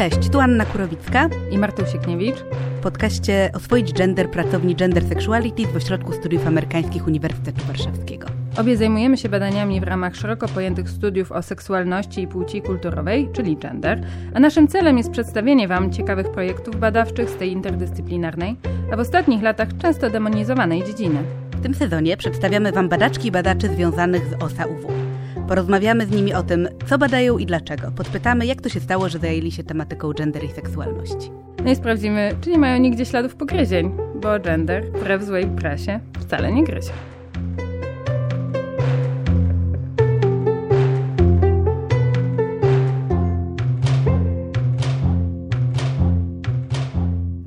Cześć, tu Anna Kurowicka i Marta Siekniewicz. W podcaście Oswoić Gender pracowni Gender Sexuality w Ośrodku Studiów Amerykańskich Uniwersytetu Warszawskiego. Obie zajmujemy się badaniami w ramach szeroko pojętych studiów o seksualności i płci kulturowej, czyli gender, a naszym celem jest przedstawienie Wam ciekawych projektów badawczych z tej interdyscyplinarnej, a w ostatnich latach często demonizowanej dziedziny. W tym sezonie przedstawiamy Wam badaczki i badaczy związanych z OSA-UW. Porozmawiamy z nimi o tym, co badają i dlaczego. Podpytamy, jak to się stało, że zajęli się tematyką gender i seksualności. No i sprawdzimy, czy nie mają nigdzie śladów pogryzień, bo gender, wbrew złej prasie, wcale nie gryzie.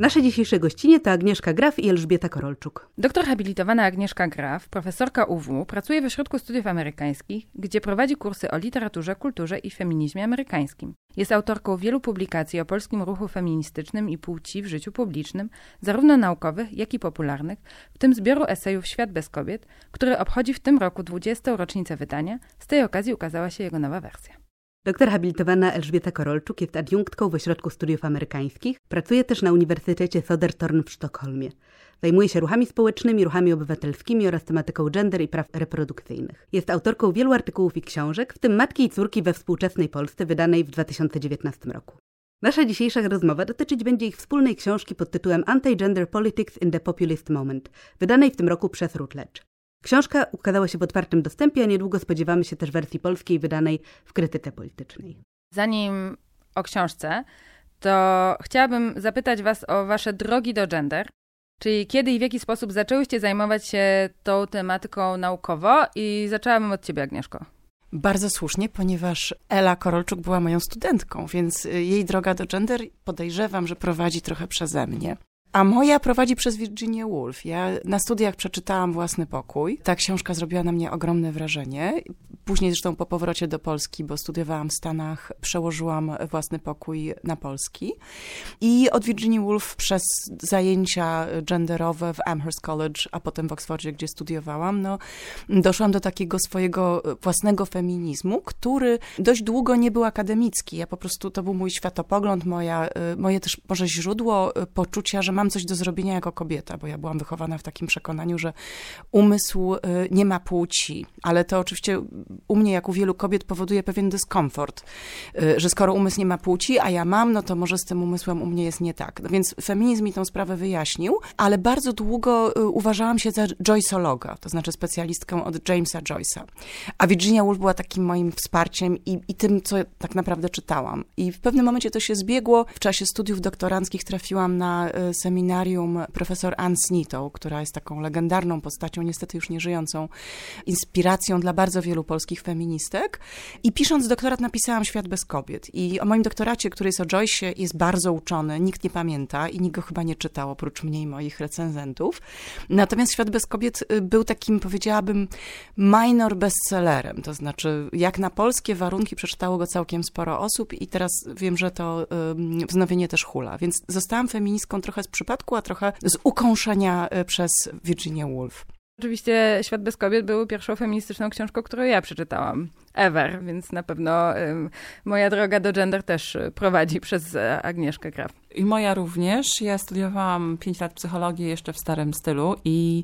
Nasze dzisiejsze gościnie to Agnieszka Graf i Elżbieta Korolczuk. Doktor habilitowana Agnieszka Graf, profesorka UW, pracuje w Ośrodku Studiów Amerykańskich, gdzie prowadzi kursy o literaturze, kulturze i feminizmie amerykańskim. Jest autorką wielu publikacji o polskim ruchu feministycznym i płci w życiu publicznym, zarówno naukowych, jak i popularnych, w tym zbioru esejów Świat bez kobiet, który obchodzi w tym roku 20. rocznicę wydania. Z tej okazji ukazała się jego nowa wersja. Doktor habilitowana Elżbieta Korolczuk jest adiunktką w Ośrodku Studiów Amerykańskich. Pracuje też na Uniwersytecie Södertorn w Sztokholmie. Zajmuje się ruchami społecznymi, ruchami obywatelskimi oraz tematyką gender i praw reprodukcyjnych. Jest autorką wielu artykułów i książek, w tym Matki i córki we współczesnej Polsce, wydanej w 2019 roku. Nasza dzisiejsza rozmowa dotyczyć będzie ich wspólnej książki pod tytułem Anti-Gender Politics in the Populist Moment, wydanej w tym roku przez Routledge. Książka ukazała się w otwartym dostępie, a niedługo spodziewamy się też wersji polskiej wydanej w krytyce politycznej. Zanim o książce, to chciałabym zapytać Was o Wasze drogi do gender. Czyli kiedy i w jaki sposób zaczęłyście zajmować się tą tematyką naukowo i zaczęłabym od Ciebie, Agnieszko. Bardzo słusznie, ponieważ Ela Korolczuk była moją studentką, więc jej droga do gender podejrzewam, że prowadzi trochę przeze mnie. A moja prowadzi przez Virginia Woolf. Ja na studiach przeczytałam Własny Pokój. Ta książka zrobiła na mnie ogromne wrażenie. Później zresztą po powrocie do Polski, bo studiowałam w Stanach, przełożyłam Własny Pokój na polski. I od Virginia Woolf przez zajęcia genderowe w Amherst College, a potem w Oxfordzie, gdzie studiowałam, no, doszłam do takiego swojego własnego feminizmu, który dość długo nie był akademicki. Ja po prostu, to był mój światopogląd, moja, moje też może źródło poczucia, że mam mam coś do zrobienia jako kobieta, bo ja byłam wychowana w takim przekonaniu, że umysł y, nie ma płci, ale to oczywiście u mnie, jak u wielu kobiet, powoduje pewien dyskomfort, y, że skoro umysł nie ma płci, a ja mam, no to może z tym umysłem u mnie jest nie tak. No więc feminizm mi tę sprawę wyjaśnił, ale bardzo długo y, uważałam się za Joyceologa, to znaczy specjalistką od Jamesa Joyce'a. A Virginia Woolf była takim moim wsparciem i, i tym, co tak naprawdę czytałam. I w pewnym momencie to się zbiegło. W czasie studiów doktoranckich trafiłam na seminarium seminarium profesor Ann Snitow, która jest taką legendarną postacią, niestety już nieżyjącą, inspiracją dla bardzo wielu polskich feministek. I pisząc doktorat napisałam Świat bez kobiet. I o moim doktoracie, który jest o Joyce, jest bardzo uczony, nikt nie pamięta i nikt go chyba nie czytał, oprócz mnie i moich recenzentów. Natomiast Świat bez kobiet y, był takim, powiedziałabym, minor bestsellerem, to znaczy jak na polskie warunki przeczytało go całkiem sporo osób i teraz wiem, że to wznowienie też hula. Więc zostałam feministką trochę z przypadku, a trochę z ukąszenia e, przez Virginia Woolf. Oczywiście Świat bez kobiet był pierwszą feministyczną książką, którą ja przeczytałam. Ever, więc na pewno y, moja droga do gender też prowadzi przez e, Agnieszkę Graf. I moja również. Ja studiowałam 5 lat psychologii jeszcze w starym stylu i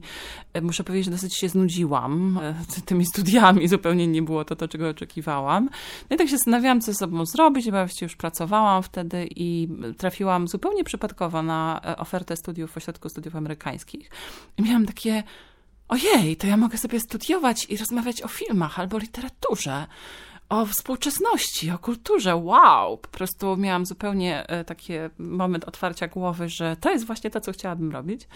e, muszę powiedzieć, że dosyć się znudziłam tymi studiami. Zupełnie nie było to, to czego oczekiwałam. No i tak się zastanawiałam, co ze sobą zrobić, bo właściwie już pracowałam wtedy i trafiłam zupełnie przypadkowo na ofertę studiów w Ośrodku Studiów Amerykańskich. I miałam takie ojej, to ja mogę sobie studiować i rozmawiać o filmach albo literaturze, o współczesności, o kulturze. Wow! Po prostu miałam zupełnie e, taki moment otwarcia głowy, że to jest właśnie to, co chciałabym robić.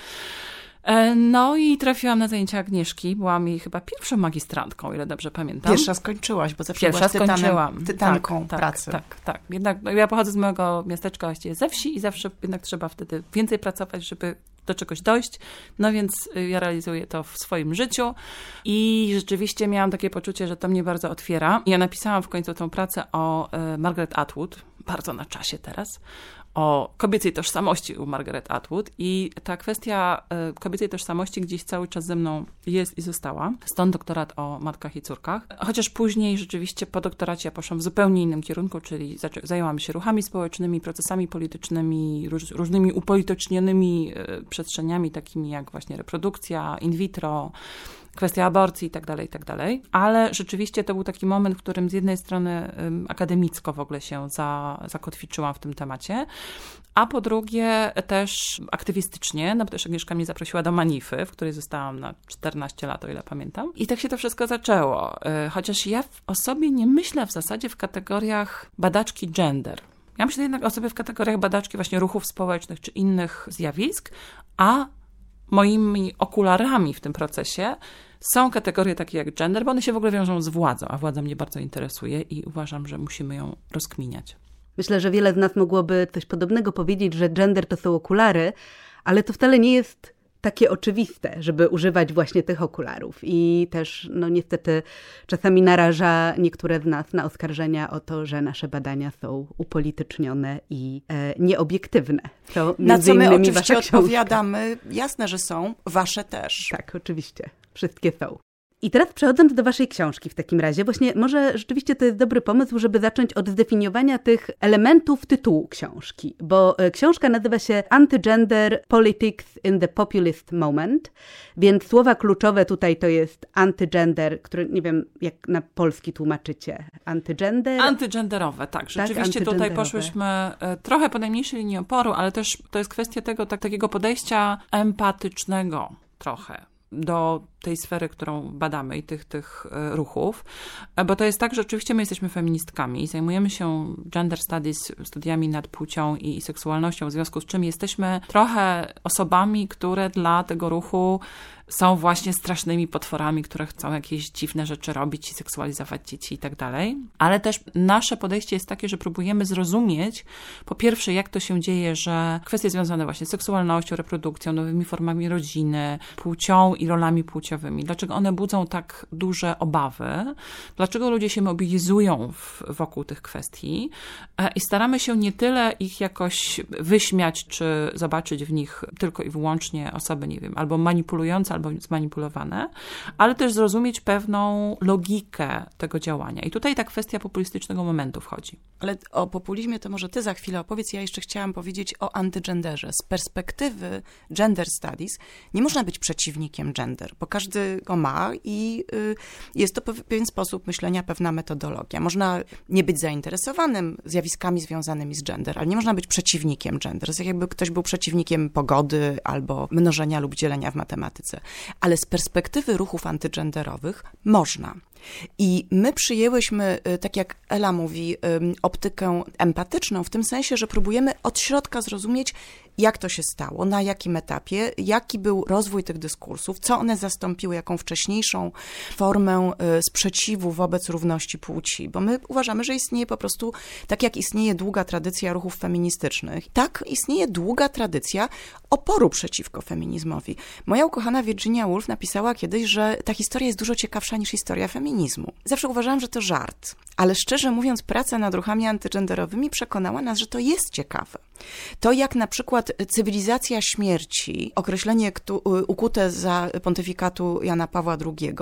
E, no i trafiłam na zajęcia Agnieszki. Byłam jej chyba pierwszą magistrantką, ile dobrze pamiętam. Pierwsza skończyłaś, bo zawsze Pierwsza byłaś skończyłam. tytanką tak, tak, pracy. Tak, tak. Jednak no, ja pochodzę z mojego miasteczka właściwie ze wsi i zawsze jednak trzeba wtedy więcej pracować, żeby do czegoś dojść. No więc y, ja realizuję to w swoim życiu i rzeczywiście miałam takie poczucie, że to mnie bardzo otwiera. Ja napisałam w końcu tą pracę o y, Margaret Atwood, bardzo na czasie teraz, o kobiecej tożsamości u Margaret Atwood i ta kwestia e, kobiecej tożsamości gdzieś cały czas ze mną jest i została. Stąd doktorat o matkach i córkach. Chociaż później rzeczywiście po doktoracie ja poszłam w zupełnie innym kierunku, czyli zajęłam się ruchami społecznymi, procesami politycznymi, róż, różnymi upolitycznionymi e, przestrzeniami, takimi jak właśnie reprodukcja in vitro, kwestia aborcji tak dalej, tak dalej. Ale rzeczywiście to był taki moment, w którym z jednej strony akademicko w ogóle się za, zakotwiczyłam w tym temacie, a po drugie też aktywistycznie, no bo też Agnieszka mnie zaprosiła do Manify, w której zostałam na 14 lat, o ile pamiętam. I tak się to wszystko zaczęło. Y, chociaż ja o sobie nie myślę w zasadzie w kategoriach badaczki gender. Ja myślę jednak o sobie w kategoriach badaczki właśnie ruchów społecznych czy innych zjawisk, a moimi okularami w tym procesie są kategorie takie jak gender, bo one się w ogóle wiążą z władzą, a władza mnie bardzo interesuje i uważam, że musimy ją rozkminiać. Myślę, że wiele z nas mogłoby coś podobnego powiedzieć, że gender to są okulary, ale to wcale nie jest takie oczywiste, żeby używać właśnie tych okularów. I też, no niestety, czasami naraża niektóre z nas na oskarżenia o to, że nasze badania są upolitycznione i e, nieobiektywne. To na co my oczywiście odpowiadamy, jasne, że są, wasze też. Tak, oczywiście. Wszystkie są. I teraz przechodząc do Waszej książki w takim razie, właśnie może rzeczywiście to jest dobry pomysł, żeby zacząć od zdefiniowania tych elementów tytułu książki, bo e, książka nazywa się Anti-Gender Politics in the Populist Moment, więc słowa kluczowe tutaj to jest antygender, który nie wiem jak na polski tłumaczycie. Antygender? Antygenderowe, tak. Rzeczywiście tak, tutaj poszłyśmy e, trochę po najmniejszej linii oporu, ale też to jest kwestia tego tak, takiego podejścia empatycznego trochę do tej sfery, którą badamy i tych, tych e, ruchów, e, bo to jest tak, że oczywiście my jesteśmy feministkami i zajmujemy się gender studies, studiami nad płcią i seksualnością, w związku z czym jesteśmy trochę osobami, które dla tego ruchu są właśnie strasznymi potworami, które chcą jakieś dziwne rzeczy robić i seksualizować dzieci i tak dalej. Ale też nasze podejście jest takie, że próbujemy zrozumieć, po pierwsze, jak to się dzieje, że kwestie związane właśnie z seksualnością, reprodukcją, nowymi formami rodziny, płcią i rolami płciowymi, dlaczego one budzą tak duże obawy, dlaczego ludzie się mobilizują w, wokół tych kwestii e, i staramy się nie tyle ich jakoś wyśmiać, czy zobaczyć w nich tylko i wyłącznie osoby, nie wiem, albo manipulujące, albo zmanipulowane, ale też zrozumieć pewną logikę tego działania. I tutaj ta kwestia populistycznego momentu wchodzi. Ale o populizmie to może ty za chwilę opowiedz. Ja jeszcze chciałam powiedzieć o antygenderze. Z perspektywy gender studies nie można być przeciwnikiem gender, bo każdy go ma i y, jest to pewien sposób myślenia, pewna metodologia. Można nie być zainteresowanym zjawiskami związanymi z gender, ale nie można być przeciwnikiem gender. jest jakby ktoś był przeciwnikiem pogody albo mnożenia lub dzielenia w matematyce ale z perspektywy ruchów antygenderowych można. I my przyjęłyśmy, y, tak jak Ela mówi, optykę empatyczną, w tym sensie, że próbujemy od środka zrozumieć, jak to się stało, na jakim etapie, jaki był rozwój tych dyskursów, co one zastąpiły, jaką wcześniejszą formę y, sprzeciwu wobec równości płci, bo my uważamy, że istnieje po prostu, tak jak istnieje długa tradycja ruchów feministycznych, tak istnieje długa tradycja oporu przeciwko feminizmowi. Moja ukochana Virginia Woolf napisała kiedyś, że ta historia jest dużo ciekawsza niż historia feminizmu. Zawsze uważałam, że to żart, ale szczerze mówiąc, praca nad ruchami antygenderowymi przekonała nas, że to jest ciekawe. To jak na przykład cywilizacja śmierci, określenie ukute za pontyfikatu Jana Pawła II,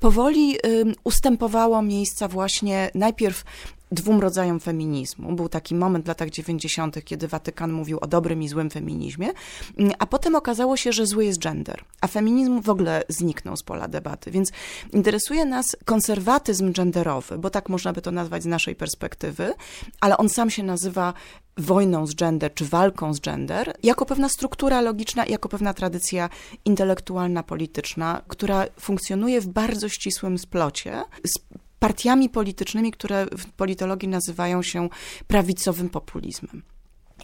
powoli ustępowało miejsca właśnie najpierw dwóm rodzajom feminizmu. Był taki moment w latach 90., kiedy Watykan mówił o dobrym i złym feminizmie, mm, a potem okazało się, że zły jest gender, a feminizm w ogóle zniknął z pola debaty. Więc interesuje nas konserwatyzm genderowy, bo tak można by to nazwać z naszej perspektywy, ale on sam się nazywa wojną z gender, czy walką z gender, jako pewna struktura logiczna, jako pewna tradycja intelektualna, polityczna, która funkcjonuje w bardzo ścisłym splocie z partiami politycznymi, które w politologii nazywają się prawicowym populizmem.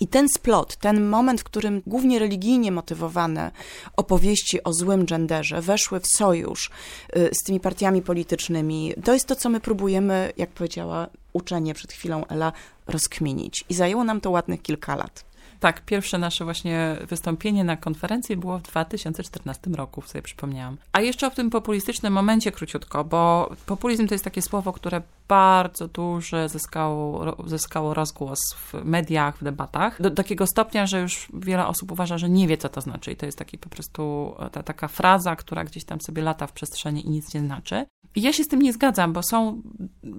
I ten splot, ten moment, w którym głównie religijnie motywowane opowieści o złym genderze weszły w sojusz y, z tymi partiami politycznymi, to jest to, co my próbujemy, jak powiedziała uczenie przed chwilą Ela, rozkminić. I zajęło nam to ładnych kilka lat. Tak, pierwsze nasze właśnie wystąpienie na konferencji było w 2014 roku, sobie przypomniałam. A jeszcze o tym populistycznym momencie króciutko, bo populizm to jest takie słowo, które bardzo duży, zyskało, zyskało rozgłos w mediach, w debatach, do takiego stopnia, że już wiele osób uważa, że nie wie, co to znaczy. I to jest taki po prostu ta, taka fraza, która gdzieś tam sobie lata w przestrzeni i nic nie znaczy. I ja się z tym nie zgadzam, bo są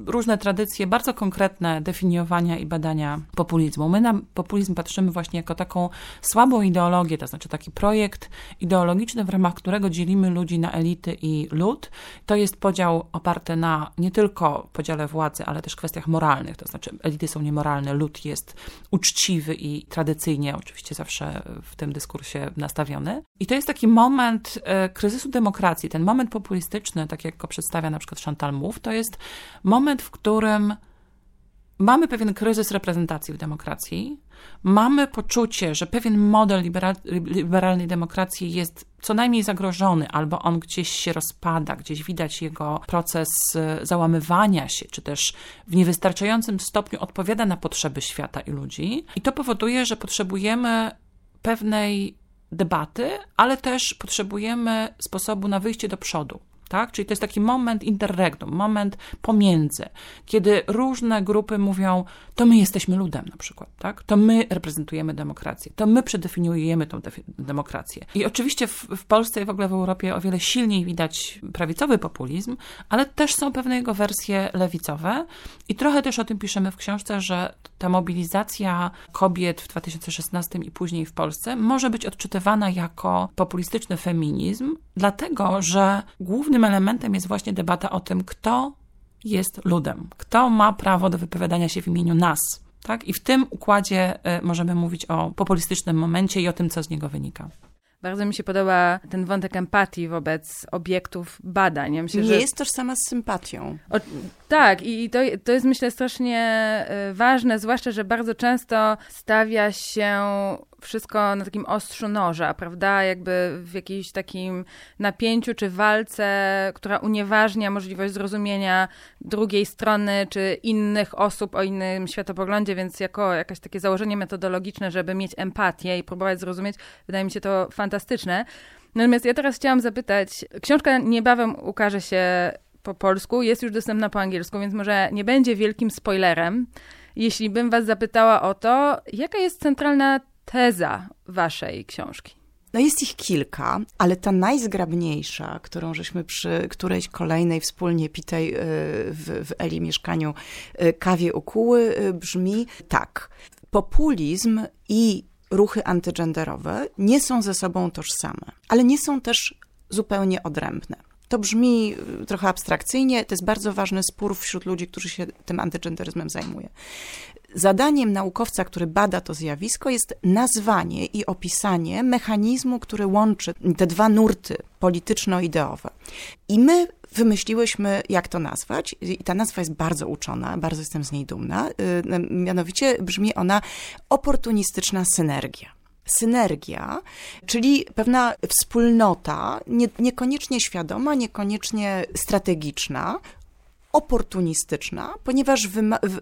różne tradycje, bardzo konkretne definiowania i badania populizmu. My na populizm patrzymy właśnie jako taką słabą ideologię, to znaczy taki projekt ideologiczny, w ramach którego dzielimy ludzi na elity i lud. To jest podział oparty na nie tylko podziale władzy, ale też kwestiach moralnych, to znaczy elity są niemoralne, lud jest uczciwy i tradycyjnie oczywiście zawsze w tym dyskursie nastawiony. I to jest taki moment e, kryzysu demokracji, ten moment populistyczny, tak jak go przedstawia na przykład Chantal Mouffe, to jest moment, w którym mamy pewien kryzys reprezentacji w demokracji, mamy poczucie, że pewien model liberal, liberalnej demokracji jest co najmniej zagrożony, albo on gdzieś się rozpada, gdzieś widać jego proces e, załamywania się, czy też w niewystarczającym stopniu odpowiada na potrzeby świata i ludzi. I to powoduje, że potrzebujemy pewnej debaty, ale też potrzebujemy sposobu na wyjście do przodu tak? Czyli to jest taki moment interregnum, moment pomiędzy, kiedy różne grupy mówią, to my jesteśmy ludem na przykład, tak? To my reprezentujemy demokrację, to my przedefiniujemy tą demokrację. I oczywiście w, w Polsce i w ogóle w Europie o wiele silniej widać prawicowy populizm, ale też są pewne jego wersje lewicowe i trochę też o tym piszemy w książce, że ta mobilizacja kobiet w 2016 i później w Polsce może być odczytywana jako populistyczny feminizm, dlatego że głównym elementem jest właśnie debata o tym, kto jest ludem, kto ma prawo do wypowiadania się w imieniu nas. Tak? I w tym układzie y, możemy mówić o populistycznym momencie i o tym, co z niego wynika. Bardzo mi się podoba ten wątek empatii wobec obiektów badań. Ja myślę, nie że... jest tożsama z sympatią. O, tak, i to, to jest myślę strasznie y, ważne, zwłaszcza, że bardzo często stawia się wszystko na takim ostrzu noża, prawda? Jakby w jakimś takim napięciu czy walce, która unieważnia możliwość zrozumienia drugiej strony czy innych osób o innym światopoglądzie, więc jako jakieś takie założenie metodologiczne, żeby mieć empatię i próbować zrozumieć, wydaje mi się to fantastyczne. Natomiast ja teraz chciałam zapytać, książka niebawem ukaże się po polsku, jest już dostępna po angielsku, więc może nie będzie wielkim spoilerem, jeśli bym was zapytała o to, jaka jest centralna teza waszej książki? No jest ich kilka, ale ta najzgrabniejsza, którą żeśmy przy którejś kolejnej wspólnie pitej y, w, w Eli mieszkaniu y, kawie ukuły, y, brzmi tak. Populizm i ruchy antygenderowe nie są ze sobą tożsame, ale nie są też zupełnie odrębne. To brzmi trochę abstrakcyjnie, to jest bardzo ważny spór wśród ludzi, którzy się tym antygenderyzmem zajmują. Zadaniem naukowca, który bada to zjawisko, jest nazwanie i opisanie mechanizmu, który łączy te dwa nurty polityczno-ideowe. I my wymyśliłyśmy, jak to nazwać, i ta nazwa jest bardzo uczona, bardzo jestem z niej dumna. Y, mianowicie brzmi ona oportunistyczna synergia synergia, czyli pewna wspólnota, nie, niekoniecznie świadoma, niekoniecznie strategiczna, oportunistyczna, ponieważ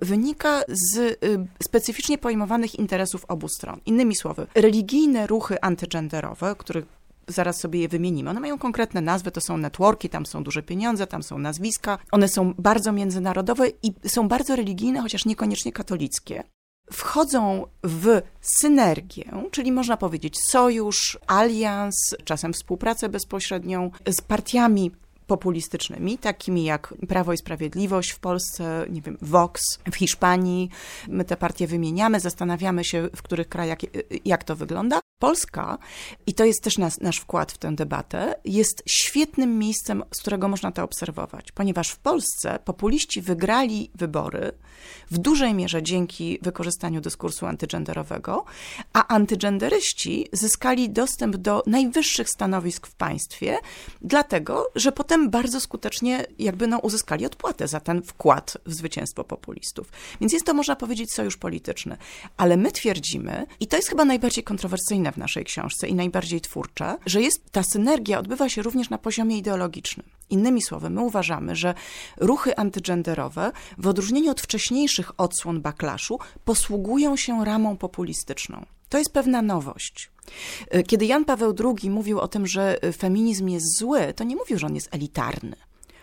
wynika z y, specyficznie pojmowanych interesów obu stron. Innymi słowy, religijne ruchy antygenderowe, których zaraz sobie je wymienimy. One mają konkretne nazwy, to są networki, tam są duże pieniądze, tam są nazwiska. One są bardzo międzynarodowe i są bardzo religijne, chociaż niekoniecznie katolickie. Wchodzą w synergię, czyli można powiedzieć sojusz, alians, czasem współpracę bezpośrednią z partiami populistycznymi, takimi jak Prawo i Sprawiedliwość w Polsce, nie wiem, Vox w Hiszpanii. My te partie wymieniamy, zastanawiamy się, w których krajach, jak to wygląda. Polska, i to jest też nas, nasz wkład w tę debatę, jest świetnym miejscem, z którego można to obserwować, ponieważ w Polsce populiści wygrali wybory w dużej mierze dzięki wykorzystaniu dyskursu antygenderowego, a antygenderyści zyskali dostęp do najwyższych stanowisk w państwie, dlatego, że potem bardzo skutecznie jakby no, uzyskali odpłatę za ten wkład w zwycięstwo populistów. Więc jest to, można powiedzieć, sojusz polityczny. Ale my twierdzimy, i to jest chyba najbardziej kontrowersyjne w naszej książce i najbardziej twórcze, że jest ta synergia odbywa się również na poziomie ideologicznym. Innymi słowy, my uważamy, że ruchy antygenderowe, w odróżnieniu od wcześniejszych odsłon backlashu, posługują się ramą populistyczną. To jest pewna nowość. Kiedy Jan Paweł II mówił o tym, że feminizm jest zły, to nie mówił, że on jest elitarny.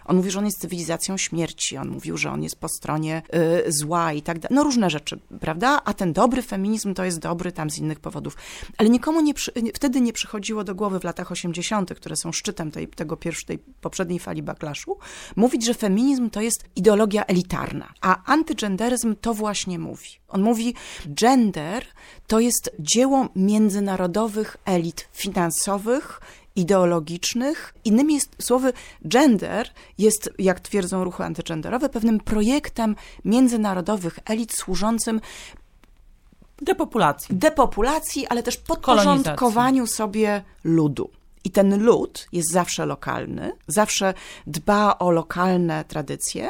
On mówił, że on jest cywilizacją śmierci, on mówił, że on jest po stronie y, zła i tak dalej. No różne rzeczy, prawda? A ten dobry feminizm to jest dobry tam z innych powodów. Ale nikomu nie przy, wtedy nie przychodziło do głowy w latach 80., które są szczytem tej, tego pierwszej, tej poprzedniej fali backlashu, mówić, że feminizm to jest ideologia elitarna, a antygenderyzm to właśnie mówi. On mówi, gender to jest dzieło międzynarodowych elit finansowych, ideologicznych. Innymi słowy, gender jest, jak twierdzą ruchy antygenderowe, pewnym projektem międzynarodowych elit służącym depopulacji. Depopulacji, ale też podporządkowaniu sobie ludu. I ten lud jest zawsze lokalny, zawsze dba o lokalne tradycje,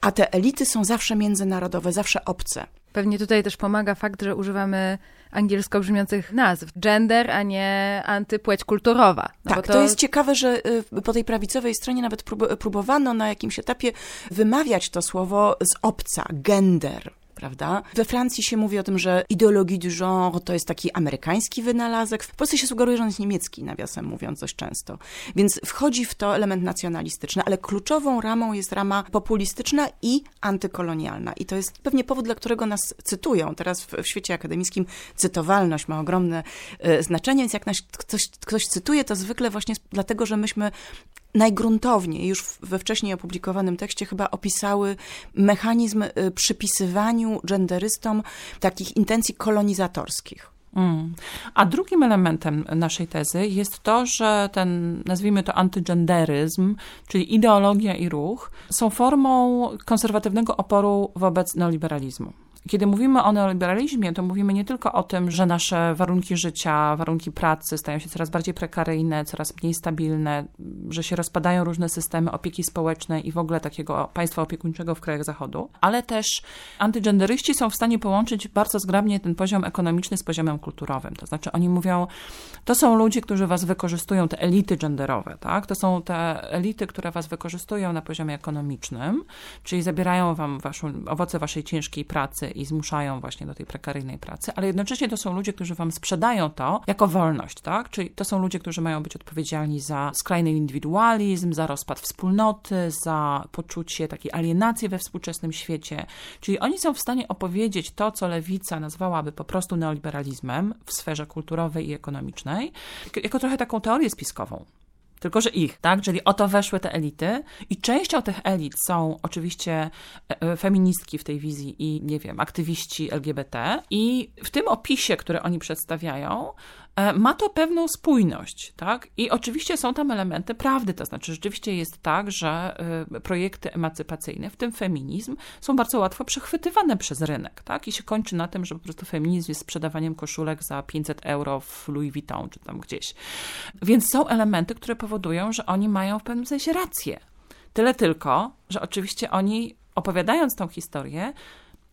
a te elity są zawsze międzynarodowe, zawsze obce. Pewnie tutaj też pomaga fakt, że używamy angielsko brzmiących nazw. Gender, a nie antypłeć kulturowa. No tak, to... to... jest ciekawe, że y, po tej prawicowej stronie nawet próbowano na jakimś etapie wymawiać to słowo z obca, gender prawda? We Francji się mówi o tym, że ideologii du genre to jest taki amerykański wynalazek. W Polsce się sugeruje, że on jest niemiecki, nawiasem mówiąc dość często. Więc wchodzi w to element nacjonalistyczny, ale kluczową ramą jest rama populistyczna i antykolonialna. I to jest pewnie powód, dla którego nas cytują. Teraz w, w świecie akademickim cytowalność ma ogromne y, znaczenie, więc jak nas ktoś, ktoś cytuje, to zwykle właśnie dlatego, że myśmy najgruntowniej, już we wcześniej opublikowanym tekście chyba opisały mechanizm y, przypisywaniu genderystom takich intencji kolonizatorskich. Mm. A drugim elementem naszej tezy jest to, że ten, nazwijmy to antygenderyzm, czyli ideologia i ruch, są formą konserwatywnego oporu wobec neoliberalizmu. Kiedy mówimy o neoliberalizmie, to mówimy nie tylko o tym, że nasze warunki życia, warunki pracy stają się coraz bardziej prekaryjne, coraz mniej stabilne, że się rozpadają różne systemy opieki społecznej i w ogóle takiego państwa opiekuńczego w krajach Zachodu, ale też antygenderyści są w stanie połączyć bardzo zgrabnie ten poziom ekonomiczny z poziomem kulturowym. To znaczy oni mówią, to są ludzie, którzy was wykorzystują, te elity genderowe, tak? To są te elity, które was wykorzystują na poziomie ekonomicznym, czyli zabierają wam waszą, owoce waszej ciężkiej pracy i zmuszają właśnie do tej prekaryjnej pracy, ale jednocześnie to są ludzie, którzy wam sprzedają to jako wolność, tak? Czyli to są ludzie, którzy mają być odpowiedzialni za skrajny indywidualizm, za rozpad wspólnoty, za poczucie takiej alienacji we współczesnym świecie. Czyli oni są w stanie opowiedzieć to, co lewica nazwałaby po prostu neoliberalizmem w sferze kulturowej i ekonomicznej, jako trochę taką teorię spiskową tylko że ich, tak? Czyli oto weszły te elity i częścią tych elit są oczywiście e, e, feministki w tej wizji i, nie wiem, aktywiści LGBT i w tym opisie, który oni przedstawiają, ma to pewną spójność, tak? I oczywiście są tam elementy prawdy, to znaczy rzeczywiście jest tak, że e, projekty emancypacyjne, w tym feminizm, są bardzo łatwo przechwytywane przez rynek, tak? I się kończy na tym, że po prostu feminizm jest sprzedawaniem koszulek za 500 euro w Louis Vuitton czy tam gdzieś. Więc są elementy, które powodują, że oni mają w pewnym sensie rację. Tyle tylko, że oczywiście oni opowiadając tą historię,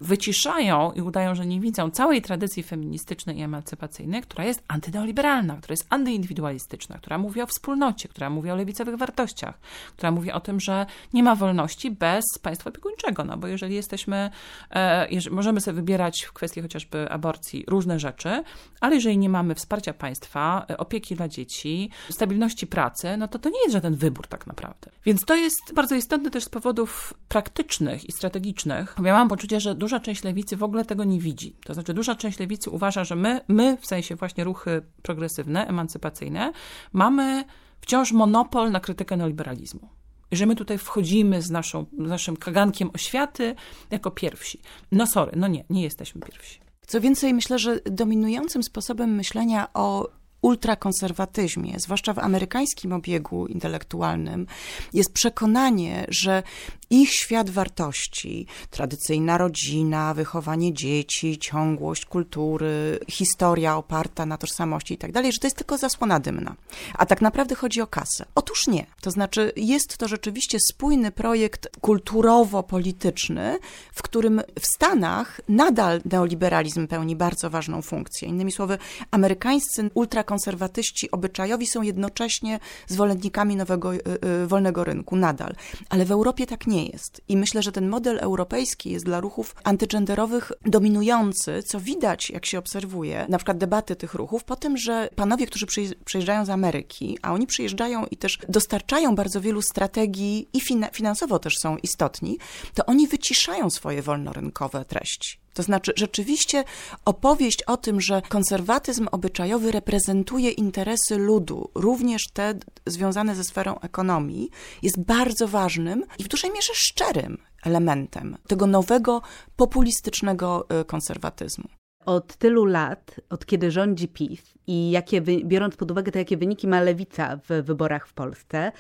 wyciszają i udają, że nie widzą całej tradycji feministycznej i emancypacyjnej, która jest antyneoliberalna, która jest antyindywidualistyczna, która mówi o wspólnocie, która mówi o lewicowych wartościach, która mówi o tym, że nie ma wolności bez państwa opiekuńczego, no bo jeżeli jesteśmy, e, jeżeli możemy sobie wybierać w kwestii chociażby aborcji różne rzeczy, ale jeżeli nie mamy wsparcia państwa, e, opieki dla dzieci, stabilności pracy, no to to nie jest żaden wybór tak naprawdę. Więc to jest bardzo istotne też z powodów praktycznych i strategicznych. Ja mam poczucie, że dużo duża część lewicy w ogóle tego nie widzi. To znaczy, duża część lewicy uważa, że my, my w sensie właśnie ruchy progresywne, emancypacyjne, mamy wciąż monopol na krytykę neoliberalizmu. Że my tutaj wchodzimy z, naszą, naszym kagankiem oświaty jako pierwsi. No sorry, no nie, nie jesteśmy pierwsi. Co więcej, myślę, że dominującym sposobem myślenia o ultrakonserwatyzmie, zwłaszcza w amerykańskim obiegu intelektualnym, jest przekonanie, że ich świat wartości, tradycyjna rodzina, wychowanie dzieci, ciągłość kultury, historia oparta na tożsamości itd., tak że to jest tylko zasłona dymna. A tak naprawdę chodzi o kasę. Otóż nie. To znaczy, jest to rzeczywiście spójny projekt kulturowo-polityczny, w którym w Stanach nadal neoliberalizm pełni bardzo ważną funkcję. Innymi słowy, amerykańscy ultrakonserwatyści obyczajowi są jednocześnie zwolennikami nowego y, y, wolnego rynku, nadal. Ale w Europie tak nie nie jest. I myślę, że ten model europejski jest dla ruchów antygenderowych dominujący, co widać, jak się obserwuje, na przykład debaty tych ruchów, po tym, że panowie, którzy przyjeżdżają z Ameryki, a oni przyjeżdżają i też dostarczają bardzo wielu strategii i finansowo też są istotni, to oni wyciszają swoje wolnorynkowe treści. To znaczy, rzeczywiście opowieść o tym, że konserwatyzm obyczajowy reprezentuje interesy ludu, również te związane ze sferą ekonomii, jest bardzo ważnym i w dużej mierze szczerym elementem tego nowego populistycznego y, konserwatyzmu. Od tylu lat, od kiedy rządzi PiS i jakie, biorąc pod uwagę to, jakie wyniki ma lewica w wyborach w Polsce,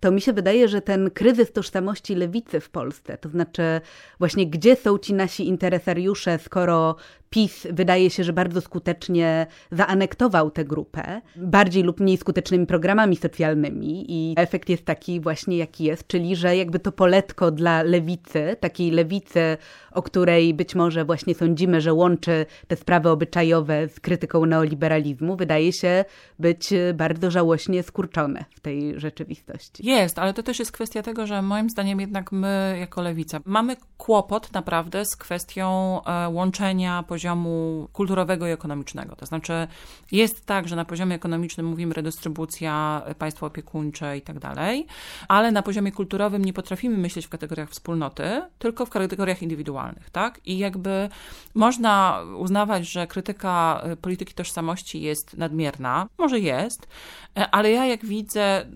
to mi się wydaje, że ten kryzys tożsamości lewicy w Polsce, to znaczy właśnie gdzie są ci nasi interesariusze, skoro PiS wydaje się, że bardzo skutecznie zaanektował tę grupę, bardziej lub mniej skutecznymi programami socjalnymi i efekt jest taki właśnie jaki jest, czyli że jakby to poletko dla lewicy, takiej lewicy, o której być może właśnie sądzimy, że łączy te sprawy obyczajowe z krytyką neoliberalizmu, wydaje się być bardzo żałośnie skurczone w tej rzeczywistości. Jest, ale to też jest kwestia tego, że moim zdaniem jednak my jako lewica mamy kłopot naprawdę z kwestią e, łączenia poziomu kulturowego i ekonomicznego. To znaczy jest tak, że na poziomie ekonomicznym mówimy redystrybucja, e, państwo opiekuńcze i tak dalej, ale na poziomie kulturowym nie potrafimy myśleć w kategoriach wspólnoty, tylko w kategoriach indywidualnych, tak? I jakby można uznawać, że krytyka e, polityki tożsamości jest nadmierna, może jest, ale ja jak widzę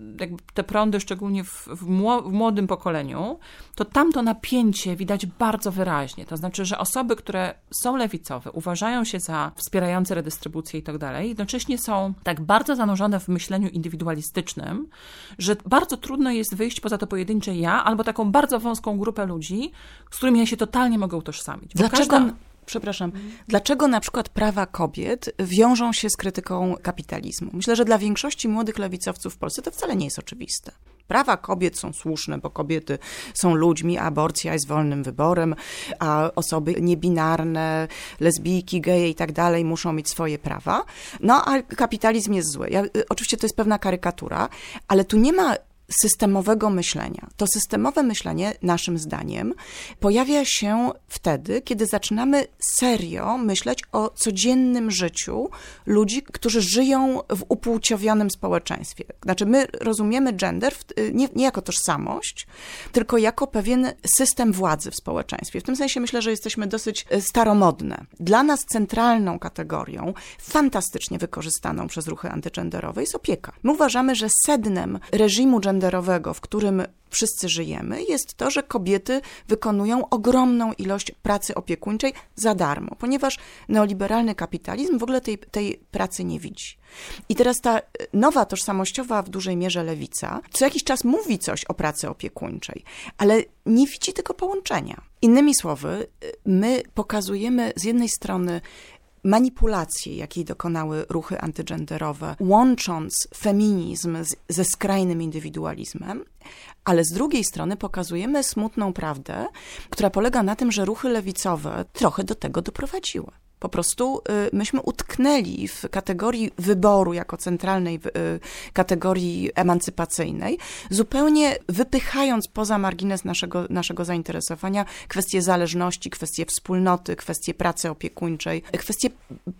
te prądy szczególnie w, w, młodym pokoleniu, to tamto napięcie widać bardzo wyraźnie. To znaczy, że osoby, które są lewicowe, uważają się za wspierające redystrybucję i tak dalej, jednocześnie są tak bardzo zanurzone w myśleniu indywidualistycznym, że bardzo trudno jest wyjść poza to pojedyncze ja albo taką bardzo wąską grupę ludzi, z którymi ja się totalnie mogę utożsamić. Dlaczego? Każda przepraszam, dlaczego na przykład prawa kobiet wiążą się z krytyką kapitalizmu? Myślę, że dla większości młodych lewicowców w Polsce to wcale nie jest oczywiste. Prawa kobiet są słuszne, bo kobiety są ludźmi, a aborcja jest wolnym wyborem, a osoby niebinarne, lesbijki, geje i tak dalej muszą mieć swoje prawa. No, a kapitalizm jest zły. Ja, oczywiście to jest pewna karykatura, ale tu nie ma systemowego myślenia. To systemowe myślenie, naszym zdaniem, pojawia się wtedy, kiedy zaczynamy serio myśleć o codziennym życiu ludzi, którzy żyją w upłciowionym społeczeństwie. Znaczy, my rozumiemy gender nie, nie jako tożsamość, tylko jako pewien system władzy w społeczeństwie. W tym sensie myślę, że jesteśmy dosyć e, staromodne. Dla nas centralną kategorią, fantastycznie wykorzystaną przez ruchy antygenderowe, jest opieka. My uważamy, że sednem reżimu genderowego genderowego, w którym wszyscy żyjemy, jest to, że kobiety wykonują ogromną ilość pracy opiekuńczej za darmo, ponieważ neoliberalny kapitalizm w ogóle tej, tej pracy nie widzi. I teraz ta nowa tożsamościowa w dużej mierze lewica co jakiś czas mówi coś o pracy opiekuńczej, ale nie widzi tego połączenia. Innymi słowy, my pokazujemy z jednej strony manipulacji, jakiej dokonały ruchy antygenderowe, łącząc feminizm z, ze skrajnym indywidualizmem, ale z drugiej strony pokazujemy smutną prawdę, która polega na tym, że ruchy lewicowe trochę do tego doprowadziły. Po prostu y, myśmy utknęli w kategorii wyboru jako centralnej y, kategorii emancypacyjnej, zupełnie wypychając poza margines naszego, naszego zainteresowania kwestie zależności, kwestie wspólnoty, kwestie pracy opiekuńczej, kwestie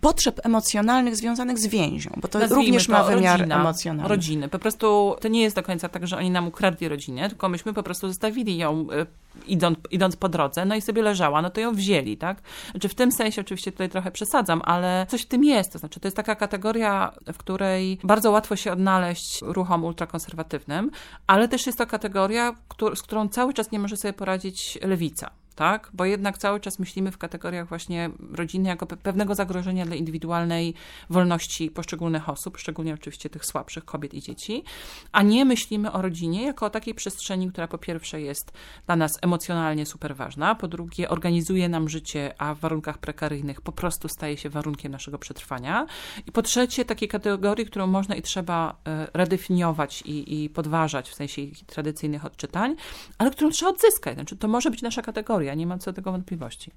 potrzeb emocjonalnych związanych z więzią, bo to Nazwijmy również to ma wymiar rodzina, emocjonalny. Rodziny. Po prostu to nie jest do końca tak, że oni nam ukradli rodzinę, tylko myśmy po prostu zostawili ją y, idąc, idąc po drodze, no i sobie leżała, no to ją wzięli, tak? Znaczy w tym sensie oczywiście tutaj trochę przesadzam, ale coś w tym jest, to znaczy to jest taka kategoria, w której bardzo łatwo się odnaleźć ruchom ultrakonserwatywnym, ale też jest to kategoria, z którą cały czas nie może sobie poradzić lewica tak? Bo jednak cały czas myślimy w kategoriach właśnie rodziny jako pewnego zagrożenia dla indywidualnej wolności poszczególnych osób, szczególnie oczywiście tych słabszych kobiet i dzieci, a nie myślimy o rodzinie jako o takiej przestrzeni, która po pierwsze jest dla nas emocjonalnie super ważna, po drugie organizuje nam życie, a w warunkach prekaryjnych po prostu staje się warunkiem naszego przetrwania i po trzecie takiej kategorii, którą można i trzeba e, redefiniować i, i podważać w sensie tradycyjnych odczytań, ale którą trzeba odzyskać. Znaczy, to może być nasza kategoria, nie mam co do tego wątpliwości.